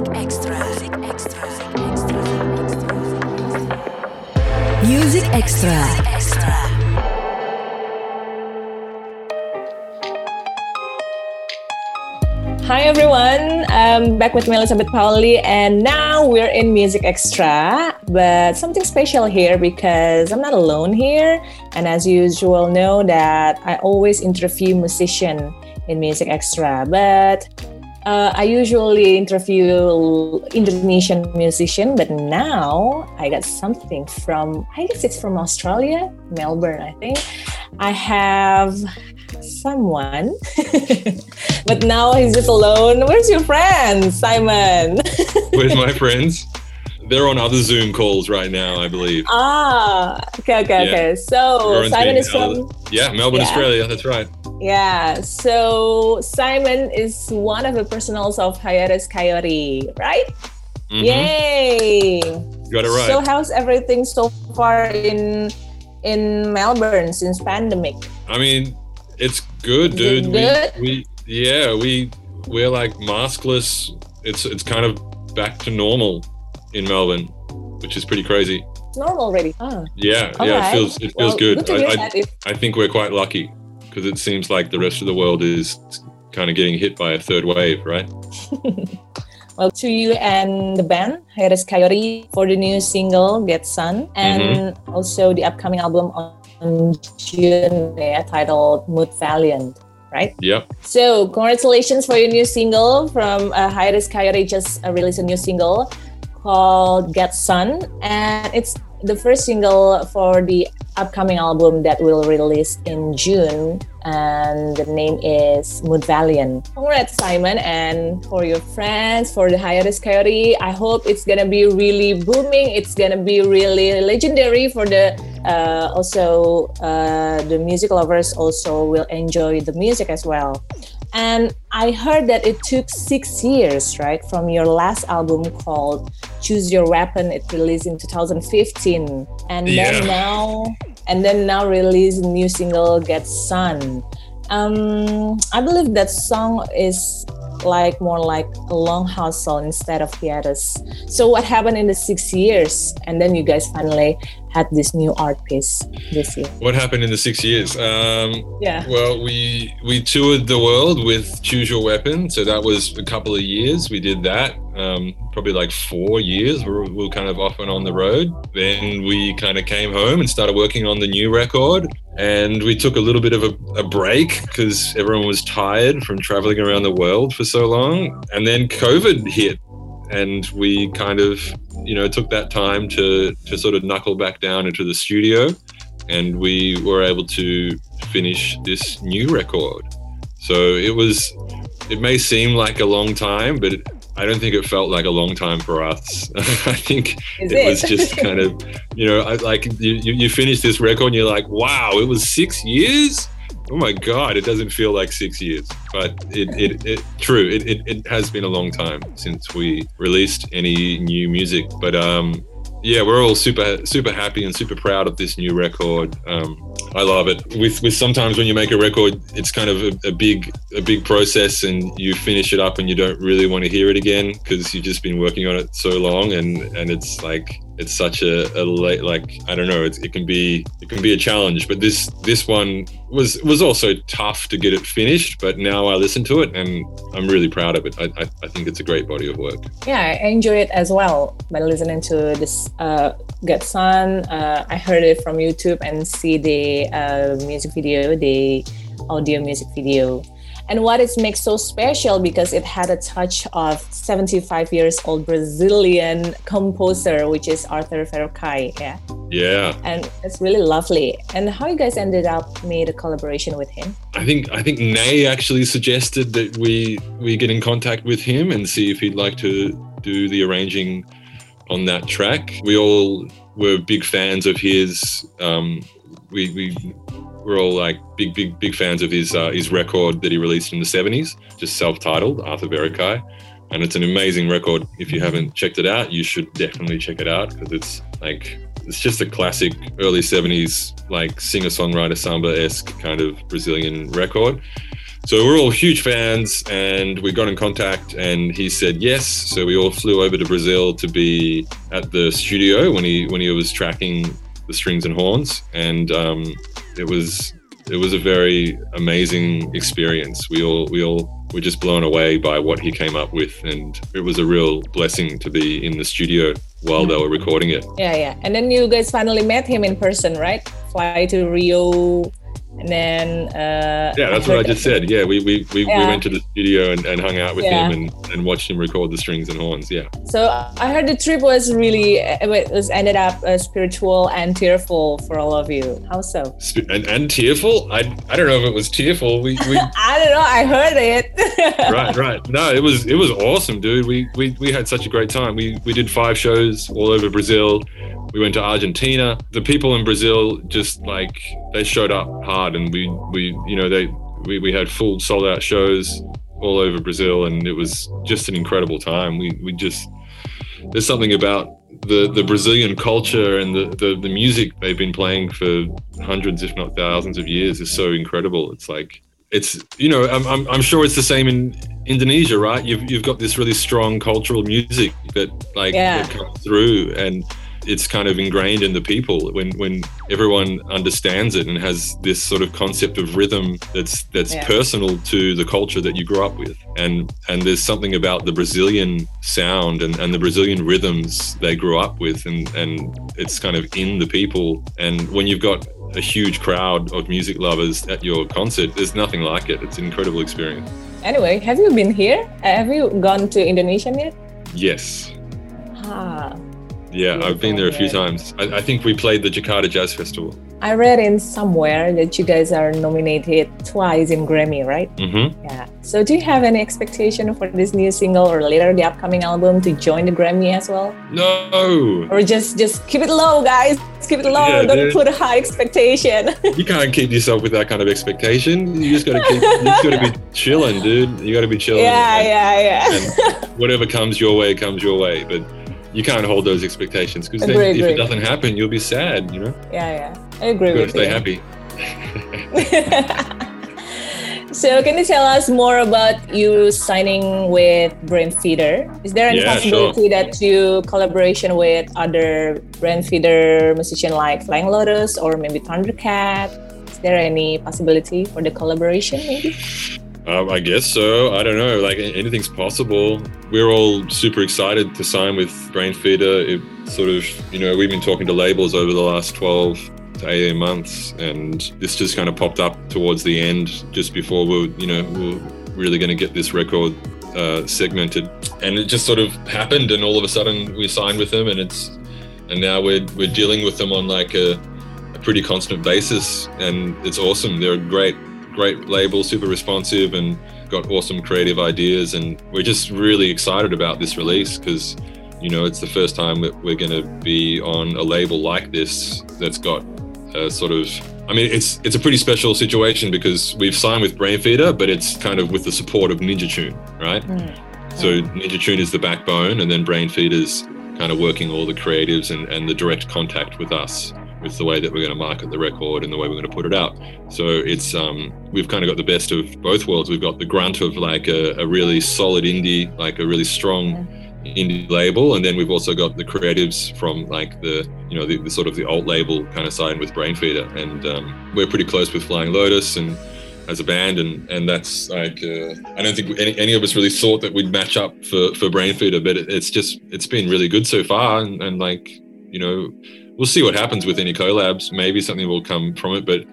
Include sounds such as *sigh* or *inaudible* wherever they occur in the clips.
Music Extra. Music Extra. Music Extra. Extra. Hi everyone, I'm back with me Elizabeth Pauli, and now we're in Music Extra. But something special here because I'm not alone here, and as usual, know that I always interview musician in Music Extra. But uh, I usually interview Indonesian musician, but now I got something from I guess it's from Australia, Melbourne, I think. I have someone, *laughs* but now he's just alone. Where's your friend, Simon? *laughs* Where's my friends? They're on other Zoom calls right now, I believe. Ah, okay, okay, Yeah. okay. So Everyone's Simon is held- from Yeah, Melbourne, Yeah. Australia. That's right. Yeah. So Simon is one of the personals of Hiatus Kaiyote, right? Mhm. Yay! Got it right. So how's everything so far in in Melbourne since pandemic? I mean, it's good, Is it dude. good? We, we, yeah, we, we're like maskless. It's, it's kind of back to normal in Melbourne, which is pretty crazy. It's normal already. Ah, Yeah, all yeah, right. it feels, it feels Well, good. hear I, I, I think we're quite lucky because it seems like the rest of the world is kind of getting hit by a third wave, right? *laughs* Well, to you and the band, Hiatus Kaiyote, for the new single Get Sun, and also the upcoming album on June, yeah, titled Mood Valiant, right? Yep. So, congratulations for your new single from uh, Hiatus Kaiyote. Just uh, released a new single called Get Sun, and it's the first single for the upcoming album that will release in June, and the name is Mood Valiant. Congrats, Simon, and for your friends, for the Hiatus Kaiyote. I hope it's gonna be really booming. It's gonna be really legendary for the uh, also uh, the music lovers. Also will enjoy the music as well. And I heard that it took six years, right, from your last album called Choose Your Weapon. It released in 2015, and Yeah. then now, and then now release new single, Get Sun. Um, I believe that song is like more like a long hustle instead of hiatus. So what happened in the six years, and then you guys finally had this new art piece this year? What happened in the six years? Um, Yeah. Well, we we toured the world with Choose Your Weapon, so that was a couple of years. We did that, um, probably like four years. We were, we were kind of off and on the road. Then we kind of came home and started working on the new record. And we took a little bit of a, a break because everyone was tired from traveling around the world for so long. And then COVID hit, and we kind of you know took that time to to sort of knuckle back down into the studio and we were able to finish this new record. So it was, it may seem like a long time, but it, I don't think it felt like a long time for us. *laughs* I think Is it was just kind of, you know, I, like you, you you finish this record and you're like, wow, it was six years. Oh my God, it doesn't feel like six years, but it, it, it true, it, it, it has been a long time since we released any new music. But um, yeah, we're all super super happy and super proud of this new record. Um, I love it. With with sometimes when you make a record, it's kind of a, a big a big process, and you finish it up, and you don't really want to hear it again because you've just been working on it so long, and and it's like it's such a, a late like I don't know. It can be it can be a challenge, but this this one was was also tough to get it finished. But now I listen to it, and I'm really proud of it. I I, I think it's a great body of work. Yeah, I enjoy it as well by listening to this uh, Get Sun. Uh, I heard it from YouTube and see the uh, music video, the audio music video. And what it makes so special because it had a touch of 75 years old Brazilian composer, which is Arthur Verocai. Yeah, Yeah. and it's really lovely. And how you guys ended up made a collaboration with him? I think I think Nai actually suggested that we we get in contact with him and see if he'd like to do the arranging on that track. We all were big fans of his. Um, we we we're all like big big big fans of his uh, his record that he released in the seventies, just self-titled Arthur Verocai. And it's an amazing record. If you haven't checked it out, you should definitely check it out because it's like it's just a classic early 70s like singer-songwriter samba-esque kind of brazilian record so we're all huge fans, and we got in contact, and he said yes. So we all flew over to Brazil to be at the studio when he when he was tracking the strings and horns, and um, it was it was a very amazing experience. We all we all were just blown away by what he came up with, and it was a real blessing to be in the studio while they were recording it. Yeah, yeah. And then you guys finally met him in person, right? Fly to Rio and then uh, yeah that's I what i just said yeah we we, we, Yeah. we went to the studio and, and hung out with Yeah. him and, and watched him record the strings and horns yeah So I heard the trip was really it was ended up uh, spiritual and tearful for all of you. How so? And, and tearful i i don't know if it was tearful we, we *laughs* I don't know. I heard it. *laughs* right right no it was it was awesome dude we, we we had such a great time we we did five shows all over brazil we went to argentina the people in brazil just like they showed up hard and we we you know they we, we had full sold out shows all over brazil and it was just an incredible time. We we just there's something about the the brazilian culture and the, the the music they've been playing for hundreds if not thousands of years is so incredible. It's like it's you know I'm, I'm, I'm sure it's the same in indonesia right? You've, you've got this really strong cultural music that like Yeah. that comes through and it's kind of ingrained in the people when when everyone understands it and has this sort of concept of rhythm that's that's Yeah. personal to the culture that you grew up with and and there's something about the brazilian sound and, and the brazilian rhythms they grew up with and and it's kind of in the people and when you've got a huge crowd of music lovers at your concert there's nothing like it it's an incredible experience anyway, have you been here? Have you gone to Indonesia yet? yes Ah, yeah i've been there a few times I, I think we played the jakarta jazz festival I read in somewhere that you guys are nominated twice in Grammy, right? hmm Yeah. So do you have any expectation for this new single or later the upcoming album to join the Grammy as well? no Or just just keep it low, guys. Keep it low. Yeah, Don't put a high expectation. *laughs* you can't keep yourself with that kind of expectation. You just got to keep. You just got to be chilling, dude. You got to be chilling. yeah, and, yeah, yeah. and whatever comes your way comes your way, but you can't hold those expectations because if agree. it doesn't happen, you'll be sad. You know, yeah, yeah. I agree you got to with stay happy. *laughs* so can you tell us more about you signing with Brainfeeder? Is there any Yeah, possibility that you collaboration with other Brainfeeder musician like Flying Lotus or maybe Thundercat? Is there any possibility for the collaboration maybe? Um, I guess so. I don't know. Like anything's possible. We're all super excited to sign with Brainfeeder. It sort of, you know, we've been talking to labels over the last 12 to 18 months, and this just kind of popped up towards the end, just before we, are you know, we we're really going to get this record uh, segmented, and it just sort of happened, and all of a sudden we signed with them, and it's, and now we're we're dealing with them on like a, a pretty constant basis, and it's awesome. They're great great label, super responsive, and got awesome creative ideas. And we're just really excited about this release because, you know, it's the first time that we're going to be on a label like this that's got a sort of. I mean, it's it's a pretty special situation because we've signed with Brainfeeder, but it's kind of with the support of Ninja Tune, right? Mm. So Ninja Tune is the backbone, and then Brainfeeder's kind of working all the creatives and, and the direct contact with us with the way that we're going to market the record and the way we're going to put it out. So it's um, we've kind of got the best of both worlds. We've got the grunt of like a, a really solid indie, like a really strong indie label, and then we've also got the creatives from like the you know the, the sort of the alt label kind of side with Brainfeeder, and um, we're pretty close with Flying Lotus and as a band, and and that's like uh, I don't think any, any of us really thought that we'd match up for for Brainfeeder, but it, it's just it's been really good so far, and, and like you know we'll see what happens with any collabs. Maybe something will come from it, but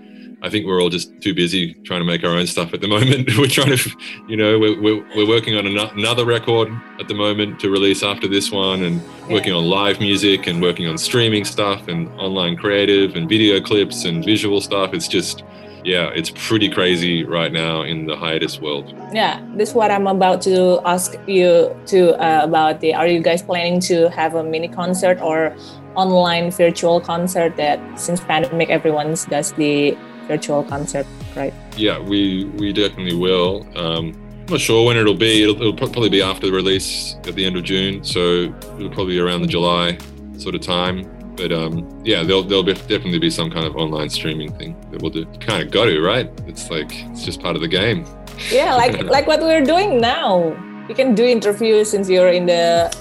I think we're all just too busy trying to make our own stuff at the *laughs* moment. we're trying to, you know, we're, we're, we're working on ano- another record at the moment to release after this one and working on live music and working on streaming stuff and online creative and video clips and visual stuff. It's just, yeah, it's pretty crazy right now in the hiatus world. Yeah, this is what I'm about to ask you to uh, about. The are you guys planning to have a mini concert or online virtual concert? That since pandemic, everyone does the virtual concert, right? Yeah, we we definitely will. Um, I'm not sure when it'll be. It'll, it'll probably be after the release at the end of June, so it'll probably be around the July sort of time. But um, yeah, there'll there'll be, definitely be some kind of online streaming thing that we'll do. Kind of got to, right? It's like it's just part of the game. yeah, like *laughs* like what we're doing now. You can do interviews since you're in the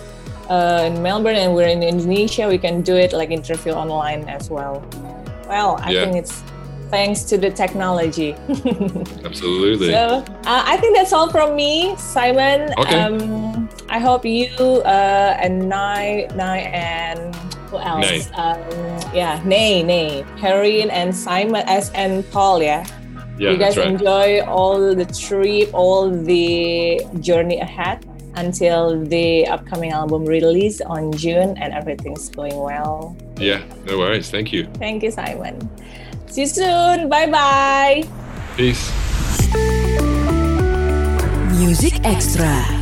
uh, in Melbourne and we're in Indonesia. We can do it like interview online as well. Well, I Yeah. think it's thanks to the technology. *laughs* Absolutely. So uh, I think that's all from me, Simon. Okay. Um, I hope you uh, and Nai, Nai and who else? Nai. Um, yeah, Nai, Nai, Perrin and Simon S and Paul. Yeah. yeah, you guys right. enjoy all the trip, all the journey ahead until the upcoming album release on June, and everything's going well. Yeah, no worries. Thank you. Thank you, Simon. See you soon. Bye bye. Peace. Music Extra.